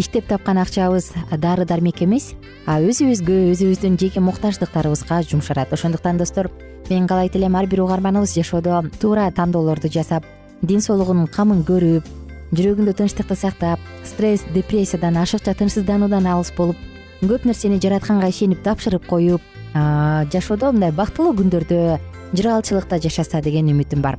иштеп тапкан акчабыз дары дармек эмес а өзүбүзгө өзүбүздүн жеке муктаждыктарыбызга жумшалат ошондуктан достор мен каалайт элем ар бир угарманыбыз жашоодо туура тандоолорду жасап ден соолугунун камын көрүп жүрөгүндө тынчтыкты сактап стресс депрессиядан ашыкча тынчсыздануудан алыс болуп көп нерсени жаратканга ишенип тапшырып коюп жашоодо мындай бактылуу күндөрдө жыргалчылыкта жашаса деген үмүтүм бар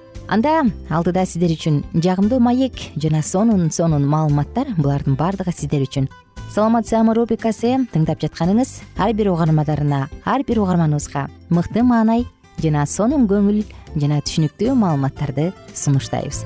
анда алдыда сиздер үчүн жагымдуу маек жана сонун сонун маалыматтар булардын баардыгы сиздер үчүн. Саламат саама рубрикасы тыңдап жатканыңыз ар бир угармандарына ар бир угарманыбызга мыкты маанай жана сонун көңүл жана түшүнүктүү маалыматтарды сунуштайбыз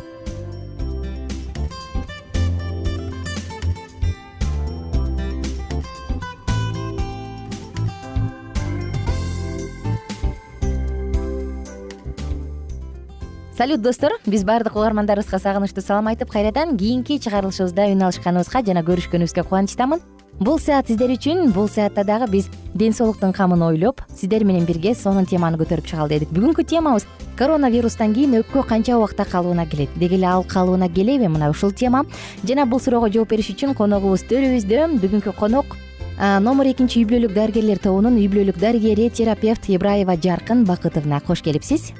салют достор. Биз баардык угармандарыбызга сагынычтуу салам айтып кайрадан кийинки чыгарылышыбызда үн алышканыбызга жана көрүшкөнүбүзгө кубанычтамын. Бул саат сиздер үчүн бул саатта дагы биз ден соолуктун камын ойлоп сиздер менен бирге сонун теманы көтөрүп чыгалы дедик. Бүгүнкү темабыз коронавирустан кийин өпкө канча убакта калыбына келет деги эле ал калыбына келеби мына ушул тема. Жана бул суроого жооп бериш үчүн коногубуз төрүбүздө. Бүгүнкү конок номер экинчи үй бүлөлүк дарыгерлер тобунун үй бүлөлүк дарыгери терапевт ибраева жаркын бакытовна кош келипсиз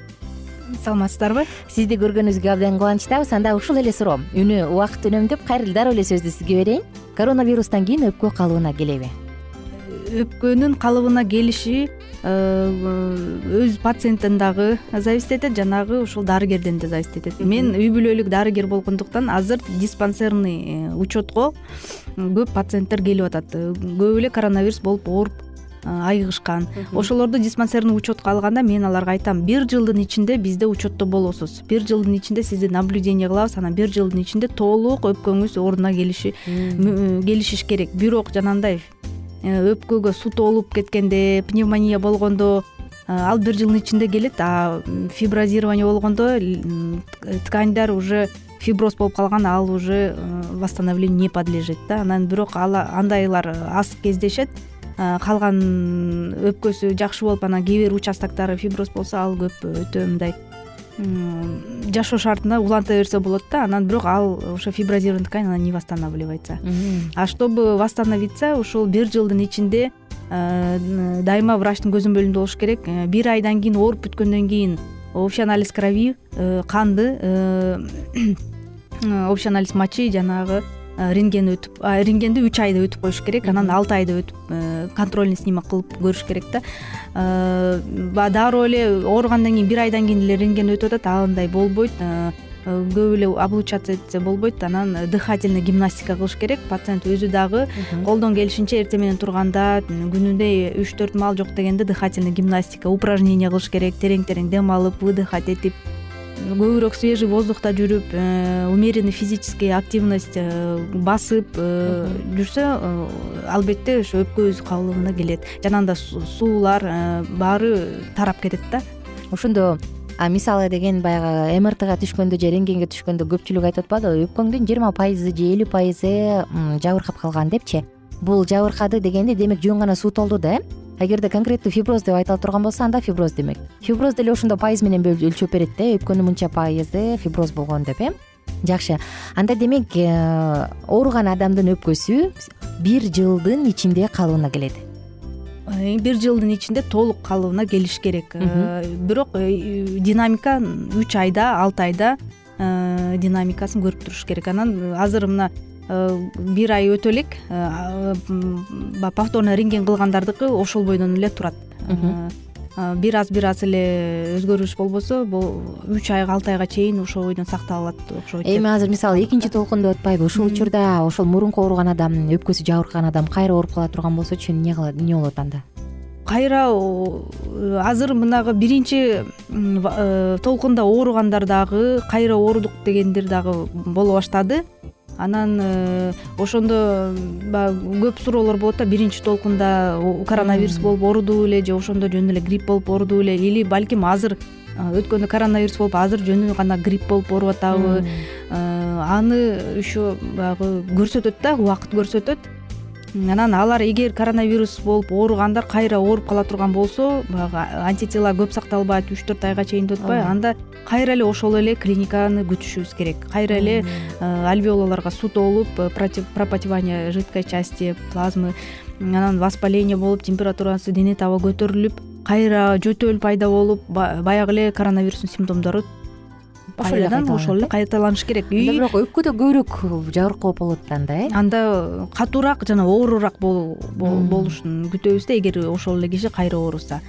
саламатсыздарбы сизди көргөнүбүзгө абдан кубанычтабыз. Анда ушул эле суроо. Үнү убакыт үнөмдөп кайрылуу дароо эле сөздү сизге берейин. Коронавирустан кийин өпкө калыбына келеби. Өпкөнүн калыбына келиши өз пациенттен дагы зависить этет жанагы ушул дарыгерден да зависить этет. Мен үй бүлөлүк дарыгер болгондуктан азыр диспансерный учетко көп пациенттер келип атат. Көп эле коронавирус болуп ооруп айыгышкан. Ошолорду диспансерный учетко алганда мен аларга айтам бир жылдын ичинде бизде учетто болосуз. Бир жылдын ичинде сизди наблюдение кылабыз анан бир жылдын ичинде толук өпкөңүз ордуна келиши келишиш керек. Бирок жанагындай э, өпкөгө суу толуп кеткенде пневмония болгондо ал бир жылдын ичинде келет а фиброзирование болгондо тканьдар уже фиброз болуп калган ал уже э, восстановлению не подлежит да. Анан бирок ал андайлар аз кездешет калган өпкөсү жакшы болуп анан кээ бир участоктары фиброз болсо ал көп өтө мындай. Жашоо шартында уланта берсе болот да анан бирок ал ошо фиброзированный ткань она не восстанавливается. А чтобы восстановиться ушул бир жылдын ичинде дайыма врачтын көзөмөлүндө болуш керек. Э, бир айдан кийин ооруп бүткөндөн кийин общий анализ крови э, канды э, общий анализ мочи жанагы Э, рентген өтүп рентгенди үч айда өтүп коюш керек анан алты айда өтүп э, контрольный снимок кылып көрүш керек да. Э, баягы дароо эле ооругандан кийин бир айдан кийин эле рентген өтүп атат андай болбойт. Көп эле облучаться этсе болбойт анан дыхательный гимнастика кылыш керек пациент өзү дагы колдон келишинче эртең менен турганда күнүнө үч төрт маал жок дегенде дыхательный гимнастика упражнение кылыш керек терең терең дем алып выдыхать этип көбүрөөк свежий воздухта жүрүп э, умеренный физический активность э, басып э, жүрсө албетте ошо өпкө өз калыбына келет. Жанагындай суулар баары тарап кетет да. Ошондо мисалы деген баягы мртга түшкөндө же рентгенге түшкөндө көпчүлүк айтып атпадыбы? Өпкөңдүн жыйырма пайызы же элүү пайызы жабыркап калган депчи. Бул жабыркады дегенде демек жөн гана суу толду да э эгерде конкреттүү фиброз деп айтыла турган болсо анда фиброз демек. Фиброз деле ошондо пайыз менен өлчөп берет да өпкөнүн мынча пайызы фиброз болгон деп э. Жакшы. Анда демек э, ооруган адамдын өпкөсү бир жылдын ичинде калыбына келет. Э, бир жылдын ичинде толук калыбына келиш керек э, бирок динамика үч айда алты айда динамикасын көрүп туруш керек. Анан азыр мына Э, бир ай өтө элек баягы повторный рентген кылгандардыкы ошол бойдон эле турат. Э, бир аз бир аз эле өзгөрүш болбосо үч айга алты айга чейин ошол бойдон сакталып алат окшойт эми азыр мисалы экинчи толкун деп атпайбы ушул учурда ошол мурунку ооруган адам өпкөсү жабыркаган адам кайра ооруп кала турган болсочу эмне кылат эмне болот анда? Кайра азыр мынагы биринчи э, толкунда ооругандар дагы кайра оорудук дегендер дагы боло баштады анан э, ошондо баягы көп суроолор болот да биринчи толкунда коронавирус болуп оорудуу беле же ошондо жөн эле грипп болуп оорудуу беле или балким азыр өткөндө коронавирус болуп азыр жөн гана грипп болуп ооруп атабы э, аны еще баягы көрсөтөт да убакыт көрсөтөт анан алар эгер коронавирус болуп ооругандар кайра ооруп кала турган болсо баягы антитела көп сакталбайт үч төрт айга чейин деп атпайбы анда кайра эле ошол эле клиниканы күтүшүбүз керек. Кайра эле э, альвеолаларга суу толуп э, пропотевание жидкой части плазмы анан воспаление болуп температурасы дене таба көтөрүлүп кайра жөтөл пайда болуп баягы эле коронавирустун симптомдору кайрадан ошол эле кайталаныш керек. Бирок өпкөдө көбүрөөк жабыркоо болот да анда э? Анда катуураак жана оорураак болушун күтөбүз да эгер ошол эле киши кайра ооруса.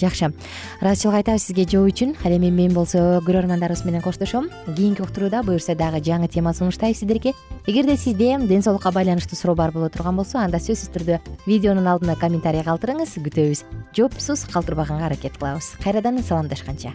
Жакшы. Ыраазычылык айтабыз сизге жоо үчүн. Ал эми мен болсо көрөрмандарыбыз менен коштошом. Кийинки уктурууда буюрса дагы жаңы тема сунуштайбыз сиздерге. Эгерде сизде ден соолукка байланыштуу суроо бар боло турган болсо анда сөзсүз түрдө видеонун алдына комментарий калтырыңыз күтөбүз. Жоопсуз калтырбаганга аракет кылабыз. Кайрадан саламдашканча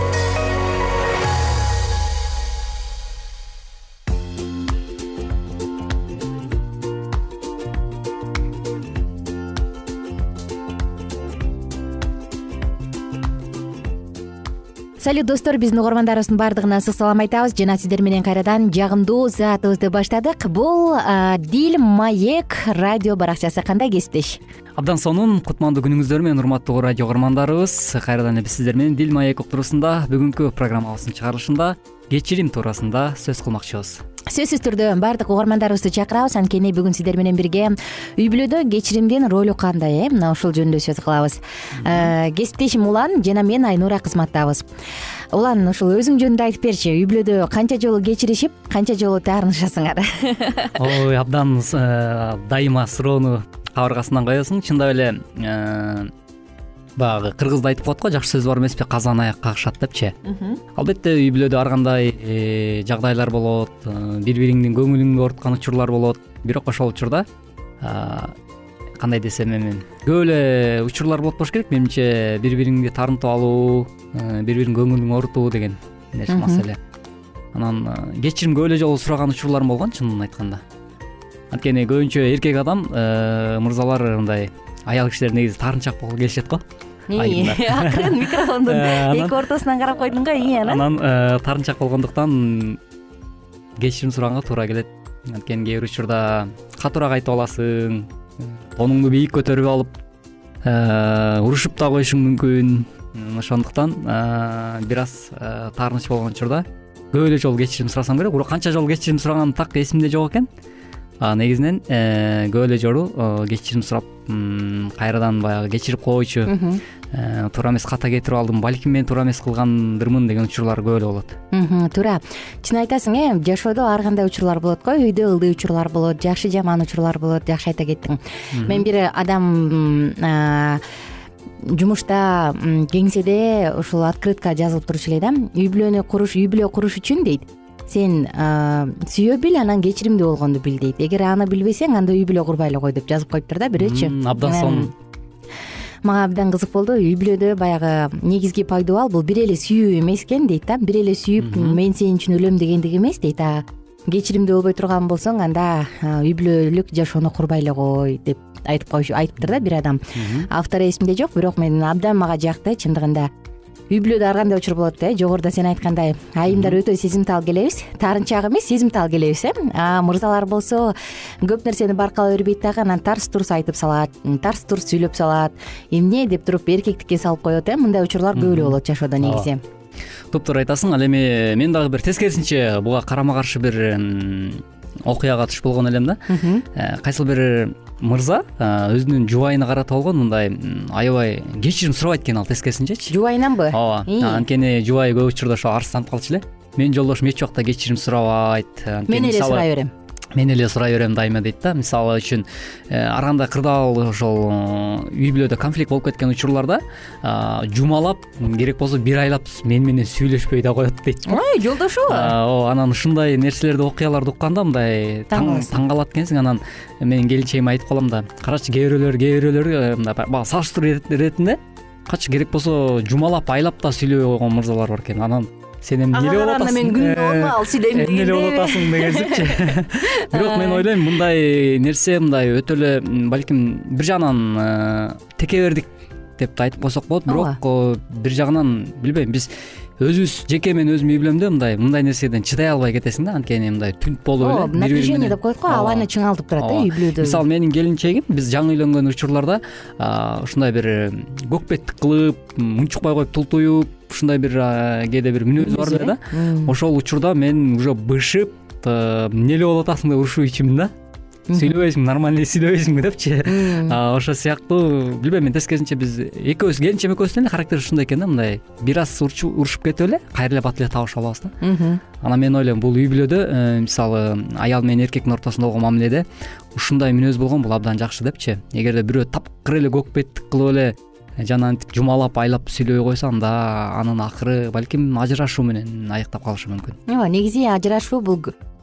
салют достор биздин угармандарыбыздын баардыгына ысык салам айтабыз. Жана сиздер менен кайрадан жагымдуу саатыбызды баштадык. Бул дил маек радио баракчасы кандай кесиптеш? Абдан сонун кутмандуу күнүңүздөр менен урматтуу радио угармандарыбыз. Кайрадан эле биз сиздер менен дил маек уктуруусунда бүгүнкү программабыздын чыгарылышында кечирим туурасында сөз кылмакчыбыз сөзсүз түрдө баардык угармандарыбызды чакырабыз. Анткени бүгүн сиздер менен бирге үй бүлөдө кечиримдин ролу кандай э? Мына ушул жөнүндө сөз кылабыз. Э, кесиптешим улан жана мен айнура кызматтабыз. Улан ушул өзүң жөнүндө айтып берчи үй бүлөдө канча жолу кечиришип канча жолу таарынышасыңар? Ой абдан э, дайыма суроону кабыргасынан коесуң. Чындап эле э, баягы кыргызда айтып коет го жакшы сөз бар эмеспи казан аяк кагышат депчи. Албетте үй бүлөдө ар кандай э, жагдайлар болот э, бири бириңдин көңүлүңдү ооруткан учурлар болот. Бирок ошол учурда кандай десем эми көп эле учурлар болот болуш керек менимче бири бириңди таарынтып алуу э, бири бириңдин көңүлүн оорутуу деген маселе. Анан кечирим көп эле жолу сураган учурларым болгон чынын айтканда. Анткени көбүнчө эркек адам мырзалар мындай аял кишилер негизи таарынчаак болгу келишет го. Акырын микрофондун э, эки ортосунан карап койдуң го ии анан? Анан э, таарынчаак болгондуктан кечирим сураганга туура келет. Анткени кээ бир учурда катуураак айтып аласың тонуңду бийик көтөрүп алып э, урушуп да коюшуң мүмкүн. Ошондуктан бир аз таарыныч болгон учурда көп эле жолу кечирим сурасаң керек. Бирок канча жолу кечирим сураганым так эсимде жок экен негизинен э, көп эле жолу кечирим сурап кайрадан баягы кечирип койчу э, туура эмес ката кетирип алдым. Балким мен туура эмес кылгандырмын деген учурлар көп эле болот туура. Чын айтасың э жашоодо ар кандай учурлар болот го? Үйдө ылдый учурлар болот жакшы жаман учурлар болот жакшы айта кеттиң. Мен бир адам жумушта кеңседе ушул открытка жазылып турчу эле да. Үй бүлөнү куруш үй бүлө куруш үчүн дейт сен сүйө бил анан кечиримдүү болгонду бил дейт. Эгер аны билбесең анда үй бүлө курбай эле кой деп жазып коюптур да бирөөчү абдан сонун мага абдан кызык болду. Үй бүлөдө баягы негизги пайдубал бул бир эле сүйүү эмес экен дейт да. Бир эле сүйүп мен сен үчүн өлөм дегендик эмес дейт. А кечиримдүү болбой турган болсоң анда үй бүлөлүк жашоону курбай эле кой деп айтып айтыптыр да бир адам. Автору эсимде жок бирок мен абдан мага жакты чындыгында үй бүлөдө ар кандай учур болот э? Жогоруда сен айткандай. Айымдар өтө сезимтал келебиз. Таарынчаак эмес сезимтал келебиз э? А мырзалар болсо көп нерсени баркалай бербейт дагы анан тарс турс айтып салат тарс турс сүйлөп салат. Эмне деп туруп эркектикке салып коет э? Мындай учурлар көп эле болот жашоодо негизи. Туптуура айтасың ал эми мен дагы бир тескерисинче буга карама каршы бир окуяга туш болгон элем да. Э, кайсыл бир мырза өзүнүн жубайына карата болгон мындай аябай кечирим сурабайт экен ал тескерисинчечи жубайынанбы ооба анткени жубайы көп учурда ошо арызданып калчу эле. Менин жолдошум эч убакта кечирим сурабайт. Мен эле сурай берем мен эле сурай берем дайыма дейт да. Мисалы үчүн э, ар кандай кырдаал ошол э, үй бүлөдө конфликт болуп кеткен учурларда жумалап керек болсо бир айлап мени менен сүйлөшпөй да коет дейт. Ой жолдошубу ооба анан ушундай нерселерди окуяларды укканда мындай таң калат экенсиң. Анан менин келинчегиме айтып калам да карачы кээ бирөөлөр кээ бирөөлөр мындай баягы салыштыруу иретинде качы керек болсо жумалап айлап да сүйлөбөй койгон мырзалар бар экен. Анан сен эмне эле болуп атасың мен күнүнө он маал сүйлөйм эмне эле болуп атасың дегенсипчи бирок мен ойлойм мындай нерсе мындай өтө эле балким бир жагынан э, текебердик деп да айтып койсок болот. Бирок э, бир жагынан билбейм биз өзүбүз жеке мен өзүмдүн үй бүлөмдө мындай мындай нерседен чыдай албай кетесиң да анткени мындай түнт болуп эле ооба напряжение деп коет го абаны чыңалтып турат э үй бүлөдө. Мисалы менин келинчегим биз жаңы үйлөнгөн учурларда ушундай бир көкпеттик кылып унчукпай коюп тултуюп ушундай бир кээде бир мүнөзү бар эле да. ошол учурда мен уже бышып эмне эле болуп атасың деп урушуп ийчүмүн да сүйлөбөйсүңбү нормальный сүйлөбөйсүңбү депчи. Ошол сыяктуу билбейм мен тескерисинче биз экөөбүз келинчем экөөбүздүн эле характери ушундай экен да мындай. Бир аз урушуп кетип эле кайра эле бат эле табышып алабыз да. Анан мен ойлойм бул үй бүлөдө э, мисалы аял менен эркектин ортосунда болгон мамиледе ушундай мүнөз болгон бул абдан жакшы депчи. Эгерде бирөө тапкыр эле көкпеттик кылып эле жанагынтип жумалап айлап сүйлөбөй койсо анда анын акыры балким ажырашуу менен аяктап калышы мүмкүн. Ооба негизи ажырашуу бул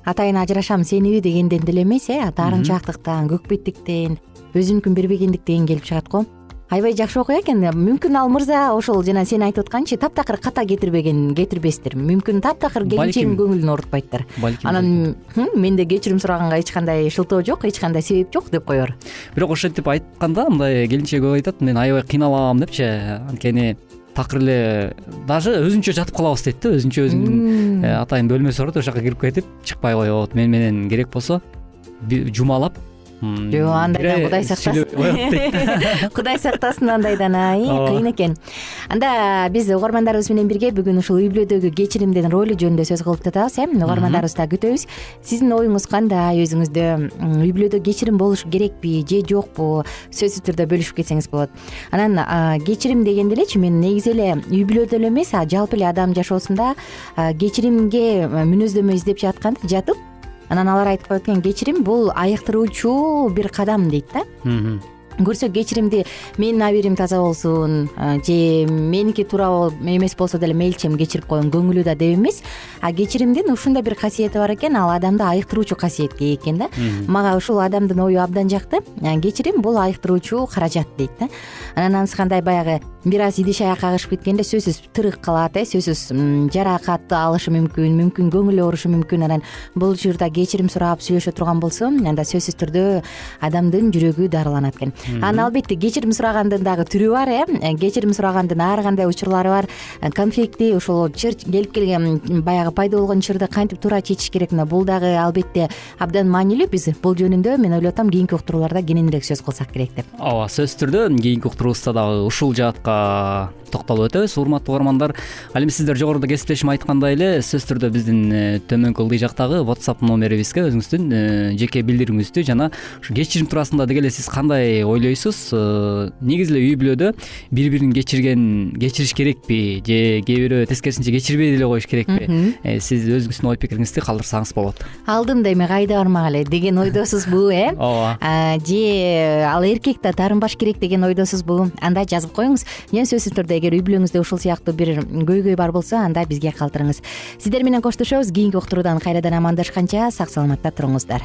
атайын ажырашам сениби дегенден деле эмес э таарынчаактыктан көкпеттиктен өзүнүкүн бербегендиктен келип чыгат го. Аябай жакшы окуя экен. Мүмкүн ал мырза ошол жана сен айтып атканчы таптакыр ката кетирбеген кетирбестир. Мүмкүн таптакыр келинчегинин көңүлүн оорутпайттыр балким анан менде кечирим сураганга эч кандай шылтоо жок эч кандай себеп жок деп коер бирок ошентип айтканда мындай келинчеги көп айтат мен аябай кыйналам депчи. Анткени такыр эле даже өзүнчө жатып калабыз дейт да өзүнчө өзүнүн э, атайын бөлмөсү бар да ошол жака кирип кетип чыкпай коет мени менен керек болсо жумалап жок андайдан кудай сактасын кудай сактасын андайдан ай кыйын экен. Анда биз угармандарыбыз менен бирге бүгүн ушул үй бүлөдөгү кечиримдин ролу жөнүндө сөз кылып жатабыз э угармандарыбызды дагы күтөбүз. Сиздин оюңуз кандай? Өзүңүздө үй бүлөдө кечирим болуш керекпи же жокпу? Сөзсүз түрдө бөлүшүп кетсеңиз болот. Анан кечирим дегенде элечи мен негизи эле үй бүлөдө эле эмес жалпы эле адам жашоосунда кечиримге мүнөздөмө издеп жатып анан алар айтып коет экен кечирим бул айыктыруучу бир кадам дейт да көрсө кечиримди менин абийирим таза болсун же меники туура эмес болсо деле мейличем кечирип коеюн көңүлү да деп эмес. А кечиримдин ушундай бир касиети бар экен ал адамды айыктыруучу касиетке ээ экен да мага ушул адамдын ою абдан жакты. Кечирим бул айыктыруучу каражат дейт да. Анан анысы кандай баягы бир аз идиш аяк кагышып кеткенде сөзсүз тырык калат э сөзсүз жаракат алышы мүмкүн мүмкүн көңүлү оорушу мүмкүн. Анан бул учурда кечирим сурап сүйлөшө турган болсо анда сөзсүз түрдө адамдын жүрөгү дарыланат экен анан албетте кечирим сурагандын дагы түрү бар э. Кечирим сурагандын ар кандай учурлары бар. Конфликтти ошол чыр келип келген баягы пайда болгон чырды кантип туура чечиш керек мына? Бул дагы албетте абдан маанилүү биз. Бул жөнүндө мен ойлоп атам кийинки уктурууларда кененирээк сөз кылсак керек деп. Ооба сөзсүз түрдө кийинки уктуруубузда дагы ушул жаатка токтолуп өтөбүз. Урматтуу угармандар ал эми сиздер жогоруда кесиптешим айткандай эле сөзсүз түрдө биздин э, төмөнкү ылдый жактагы whatsapp номерибизге өзүңүздүн э, жеке билдирүүңүздү жана ушу кечирим туурасында деги эле сиз кандай ойлойсуз э, негизи эле үй бүлөдө бири бирин кечирген кечириш керекпи? Же кээ бирөө тескерисинче кечирбей деле коюш керекпи? Сиз өзүңүздүн ой пикириңизди калтырсаңыз болот. Алдымда эми кайда бармак эле деген ойдосузбу э? Ооба. Же ал эркек да таарынбаш керек деген ойдосузбу анда жазып коюңуз. Жана сөзсүз түрдө эгер үй бүлөңүздө ушул сыяктуу бир көйгөй бар болсо анда бизге калтырыңыз. Сиздер менен коштошобуз. Кийинки уктуруудан кайрадан амандашканча сак саламатта туруңуздар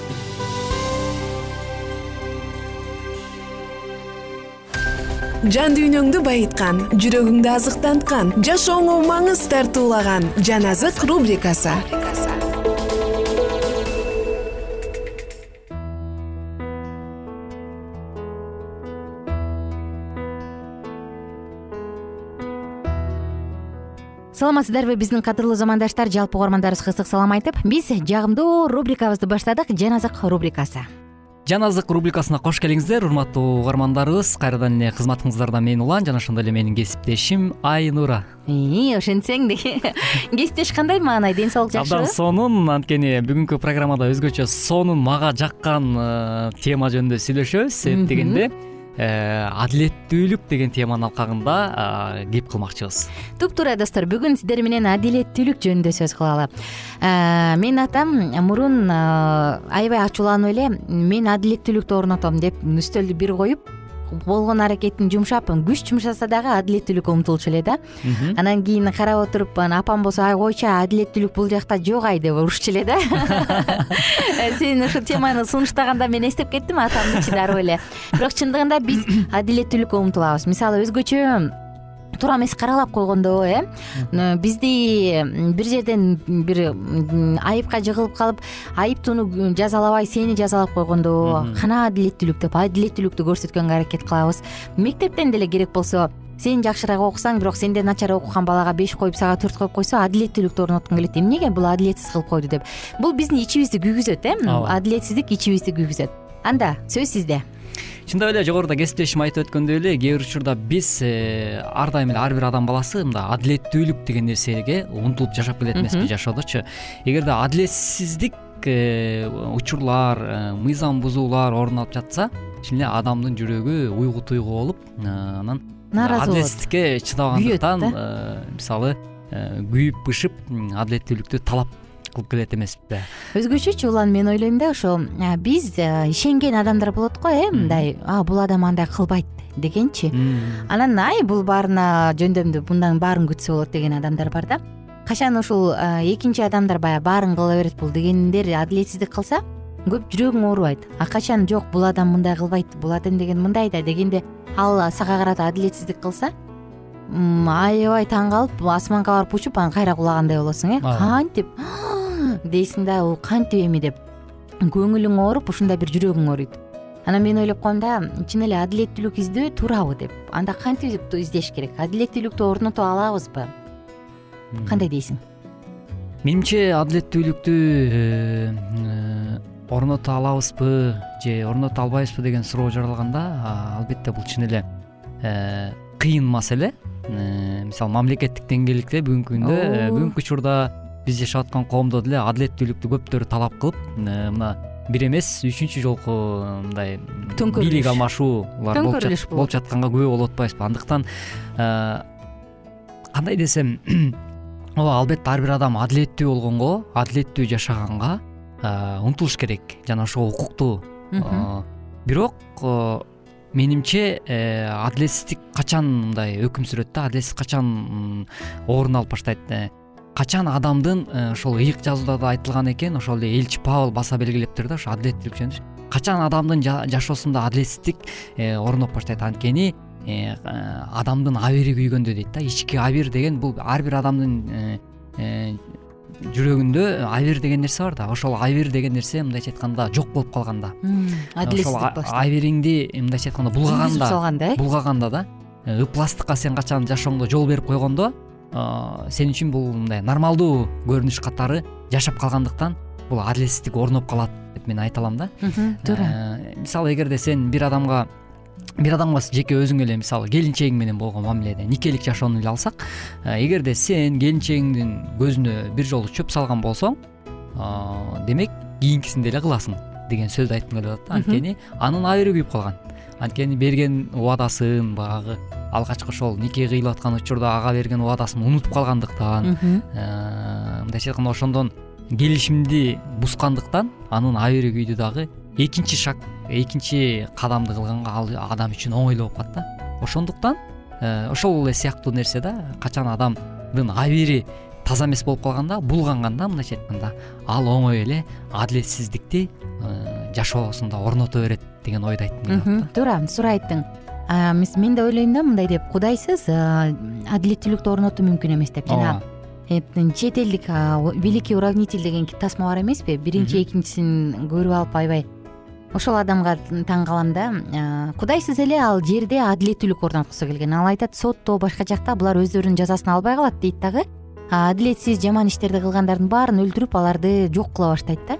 жан дүйнөңдү байыткан жүрөгүңдү азыктанткан жашооңо маңыз тартуулаган жан азык рубрикасы. Саламатсыздарбы биздин кадырлуу замандаштар жалпы угармандарыбызга ысык салам айтып биз жагымдуу рубрикабызды баштадык жан азык рубрикасы жан азык рубрикасына кош келиңиздер. Урматтуу угармандарыбыз кайрадан эле кызматыңыздарда мен улан жана ошондой эле менин кесиптешим айнура. Ошентсең кесиптеш кандай маанай ден соолук жакшыбы абдан сонун анткени бүгүнкү программада өзгөчө сонун мага жаккан э, тема жөнүндө сүйлөшөбүз себеп дегенде. э, адилеттүүлүк деген теманын алкагында э, кеп кылмакчыбыз. Туптуура достор бүгүн сиздер менен адилеттүүлүк жөнүндө сөз кылалы. Менин атам мурун аябай ачууланып эле мен адилеттүүлүктү орнотом деп үстөлдү бир коюп болгон аракетин жумшап күч жумшаса дагы адилеттүүлүккө умтулчу эле да. Анан кийин карап отуруп анан апам болсо ай койчу адилеттүүлүк бул жакта жок ай деп урушчу эле да. Сен ушул теманы сунуштаганда мен эстеп кеттим атамдын ичи дароо эле. Бирок чындыгында биз адилеттүүлүккө умтулабыз. Мисалы өзгөчө туура эмес каралап койгондо э? Бизди бир жерден бир айыпка жыгылып калып айыптууну жазалабай сени жазалап койгондо. Кана адилеттүүлүк деп адилеттүүлүктү көрсөткөнгө аракет кылабыз. Мектептен деле керек болсо сен жакшыраак окусаң бирок сенден начар окуган балага беш коюп сага төрт коюп койсо адилеттүүлүктү орноткуң келет эмнеге бул адилетсиз кылып койду деп? Бул биздин ичибизди күйгүзөт э ооба. Адилетсиздик ичибизди күйгүзөт. Анда сөз сизде чындап эле жогоруда кесиптешим айтып өткөндөй эле кээ бир учурда биз э, ар дайым эле ар бир адам баласы мындай адилеттүүлүк деген нерсеге умтулуп жашап келет эмеспи жашоодочу. Эгерде адилетсиздик э, учурлар э, мыйзам бузуулар орун алып жатса чын эле адамдын жүрөгү уйгу туйгу болуп анан нааразы болот. адилетсиздикке чыдабагандыктан мисалы күйүп бышып адилеттүүлүктү талап кылып келет эмеспи? Өзгөчөчү улан мен ойлойм да ошо биз ишенген адамдар болот го э мындай а бул адам андай кылбайт дегенчи. Анан ай бул баарына жөндөмдүү мундан баарын күтсө болот деген адамдар бар да. Качан ушул экинчи адамдар баягы баарын кыла берет бул дегендер адилетсиздик кылса көп жүрөгүң оорубайт а качан жок бул адам мындай кылбайт бул адам деген мындай да дегенде ал сага карата адилетсиздик кылса аябай таң калып асманга барып учуп анан кайра кулагандай болосуң э кантип дейсиң да бул кантип эми деп көңүлүң ооруп ушундай бир жүрөгүң ооруйт. Анан мен ойлоп коем да чын эле адилеттүүлүк издөө туурабы деп. Анда кантип издеш керек? Адилеттүүлүктү орното алабызбы? Кандай дейсиң? Менимче адилеттүүлүктү э, орното алабызбы же орното албайбызбы деген суроо жаралганда албетте бул чын эле э, кыйын маселе. Э, мисалы мамлекеттик деңгээлде бүгүнкү күндө бүгүнкү учурда биз жашап аткан коомдо деле адилеттүүлүктү көптөр талап кылып э, мына бир эмес үчүнчү жолку э, мындай төңкөрүлүш бийлик алмашуулар төңкөрүлүш болуп жатканга күбө болуп атпайбызбы андыктан э, кандай десем ооба албетте ар бир адам адилеттүү болгонго адилеттүү жашаганга умтулуш керек жана ошого укуктуу. Бирок менимче адилетсиздик качан мындай өкүм сүрөт да? Адилетсиздик качан орун алып баштайт качан адамдын э, ошол ыйык жазууда да айтылган экен ошол эле элчи павыл баса белгилептир да ошо адилеттүүлүк жөнүндө качан адамдын жашоосунда адилетсиздик э, орноп баштайт анткени э, адамдын абири күйгөндө дейт да. Ички абир деген бул ар бир адамдын жүрөгүндө абир деген нерсе бар да. Ошол абир деген нерсе мындайча айтканда жок болуп калганда. Адилетсиздик ошол абириңди мындайча айтканда булгаганда салганда э? булгаганда да ыпластыкка сен качан жашооңдо жол берип койгондо сен үчүн бул мындай нормалдуу көрүнүш катары жашап калгандыктан бул адилетсиздик орноп калат деп мен айта алам да. Туура. Э, мисалы эгерде сен бир адамга бир адамга жеке өзүң эле мисалы келинчегиң менен болгон мамиледе никелик жашоону эле алсак э, эгерде сен келинчегиңдин көзүнө бир жолу чөп салган болсоң демек кийинкисинде эле кыласың деген сөздү айткым келип атат да. Анткени анын абири күйүп калган. Анткени берген убадасын баягы алгачкы ошол нике кыйылып аткан учурда ага берген убадасын унутуп калгандыктан э, мындайча айтканда ошондон келишимди бузгандыктан анын абири күйдү дагы экинчи шаг экинчи кадамды кылганга ал адам үчүн оңой болуп калат да. Ошондуктан э, ошол эле сыяктуу нерсе да качан адамдын абири таза эмес болуп калганда булганганда мындайча айтканда ал оңой эле адилетсиздикти э, жашоосунда орното берет деген ойду айткым келип атат да туура туура айттың мен да ойлойм да мындай деп. Кудайсыз? Адилеттүүлүктү орнотуу мүмкүн эмес деп жана чет элдик великий уравнитель деген тасма бар эмеспи биринчи экинчисин көрүп алып аябай ошол адамга таң калам да кудайсыз эле ал жерде адилеттүүлүк орноткусу келген. Ал айтат сотто башка жакта булар өздөрүнүн жазасын албай калат дейт дагы. Адилетсиз жаман иштерди кылгандардын баарын өлтүрүп аларды жок кыла баштайт да.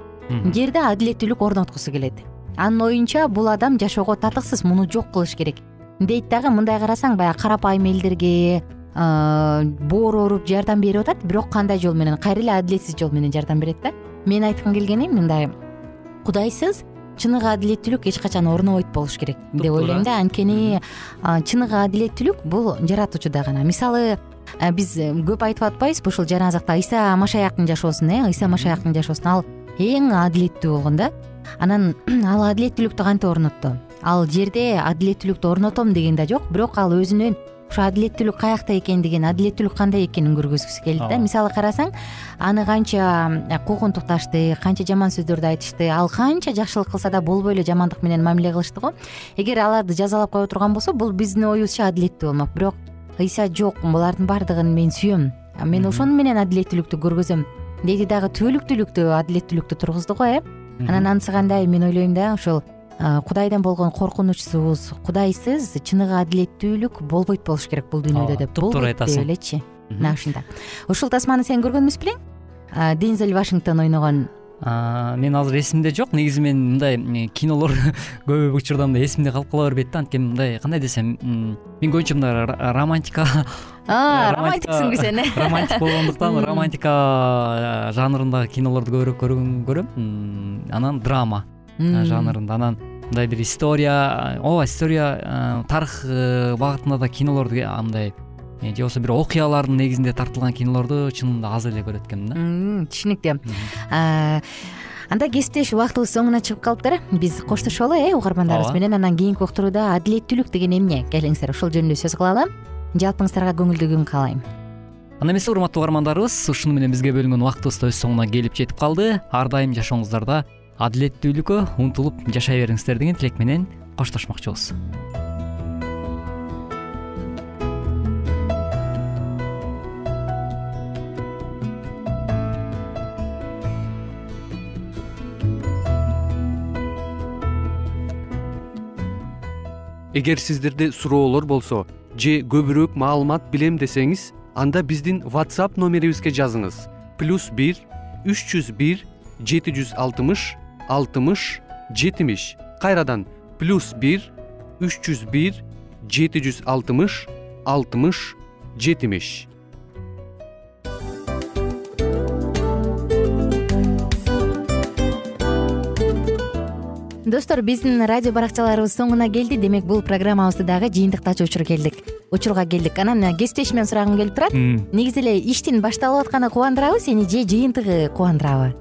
Жерде адилеттүүлүк орноткусу келет. Анын оюнча бул адам жашоого татыксыз муну жок кылыш керек дейт дагы мындай карасаң баягы карапайым элдерге боор ооруп жардам берип атат. Бирок кандай жол менен кайра эле адилетсиз жол менен жардам берет да? Менин айткым келгени мындай кудайсыз чыныгы адилеттүүлүк эч качан орнобойт болуш керек. Деп ойлойм да. Анткени чыныгы адилеттүүлүк бул жаратуучуда гана. Мисалы биз көп айтып атпайбызбы ушул жаназакта ыйса машаяктын жашоосун э? Ыйса машаяктын жашоосун. Ал эң адилеттүү болгон да анан ал адилеттүүлүктү кантип орнотту ал жерде адилеттүүлүктү орнотом деген да жок бирок ал өзүнүн ушу адилеттүүлүк каякта экендигин адилеттүүлүк кандай экенин көргөзгүсү келди да. Мисалы карасаң аны канча куугунтукташты канча жаман сөздөрдү айтышты ал канча жакшылык кылса да болбой эле жамандык менен мамиле кылышты го. Эгер аларды жазалап кое турган болсо бул биздин оюбузча адилеттүү болмок. Бирок ыйса жок булардын баардыгын мен сүйөм. Мен ошону менен адилеттүүлүктү көргөзөм деди дагы түбөлүктүүлүктү адилеттүүлүктү тургузду го э. Анан анысы кандай мен ойлойм да ошол кудайдан болгон коркунучсуз. Кудайсыз чыныгы адилеттүүлүк болбойт болуш керек бул дүйнөдө деп. туптуура айтасың. деп элечи мына ушундай ушул тасманы сен көргөн эмес белең дензел вашингтон ойногон. Мен азыр эсимде жок. Негизи мен мындай кинолор көп учурда мындай эсимде калып кала бербейт да. Анткени мындай кандай десем мен көбүнчө мындай романтика. Романтиксиңби сен э? романтик болгондуктан романтика жанрындагы кинолорду көбүрөөк көрөм анан драма. Жанрында анан мындай бир история ооба история тарых э, багытында да кинолорду мындай э, же болбосо бир окуялардын негизинде тартылган кинолорду чынында аз эле көрөт экенмин да. Түшүнүктүү. Анда кесиптеш убактыбыз соңуна чыгып калыптыр биз коштошолу э угармандарыбыз менен анан кийинки уктурууда адилеттүүлүк деген эмне? Келиңиздер ошол жөнүндө сөз кылалы жалпыңыздарга көңүлдүү күн каалайм. Анда эмесе урматтуу угармандарыбыз ушуну менен бизге бөлүнгөн убактыбыз да өз соңуна келип жетип калды. Ар дайым жашооңуздарда адилеттүүлүккө умтулуп жашай бериңиздер деген тилек менен коштошмокчубуз. Эгер сиздерде суроолор болсо же көбүрөөк маалымат билем десеңиз анда биздин whatsapp номерибизге жазыңыз. плюс бир үч жүз бир жети жүз алтымыш алтымыш жетимиш кайрадан плюс бир үч жүз бир жети жүз алтымыш алтымыш жетимиш. Достор биздин радио баракчаларыбыз соңуна келди. Демек бул программабызды дагы жыйынтыктачу учур келдик. Учурга келдик. Анан кесиптешимден сурагым келип турат. Негизи эле иштин башталып атканы кубандырабы сени же жыйынтыгы кубандырабы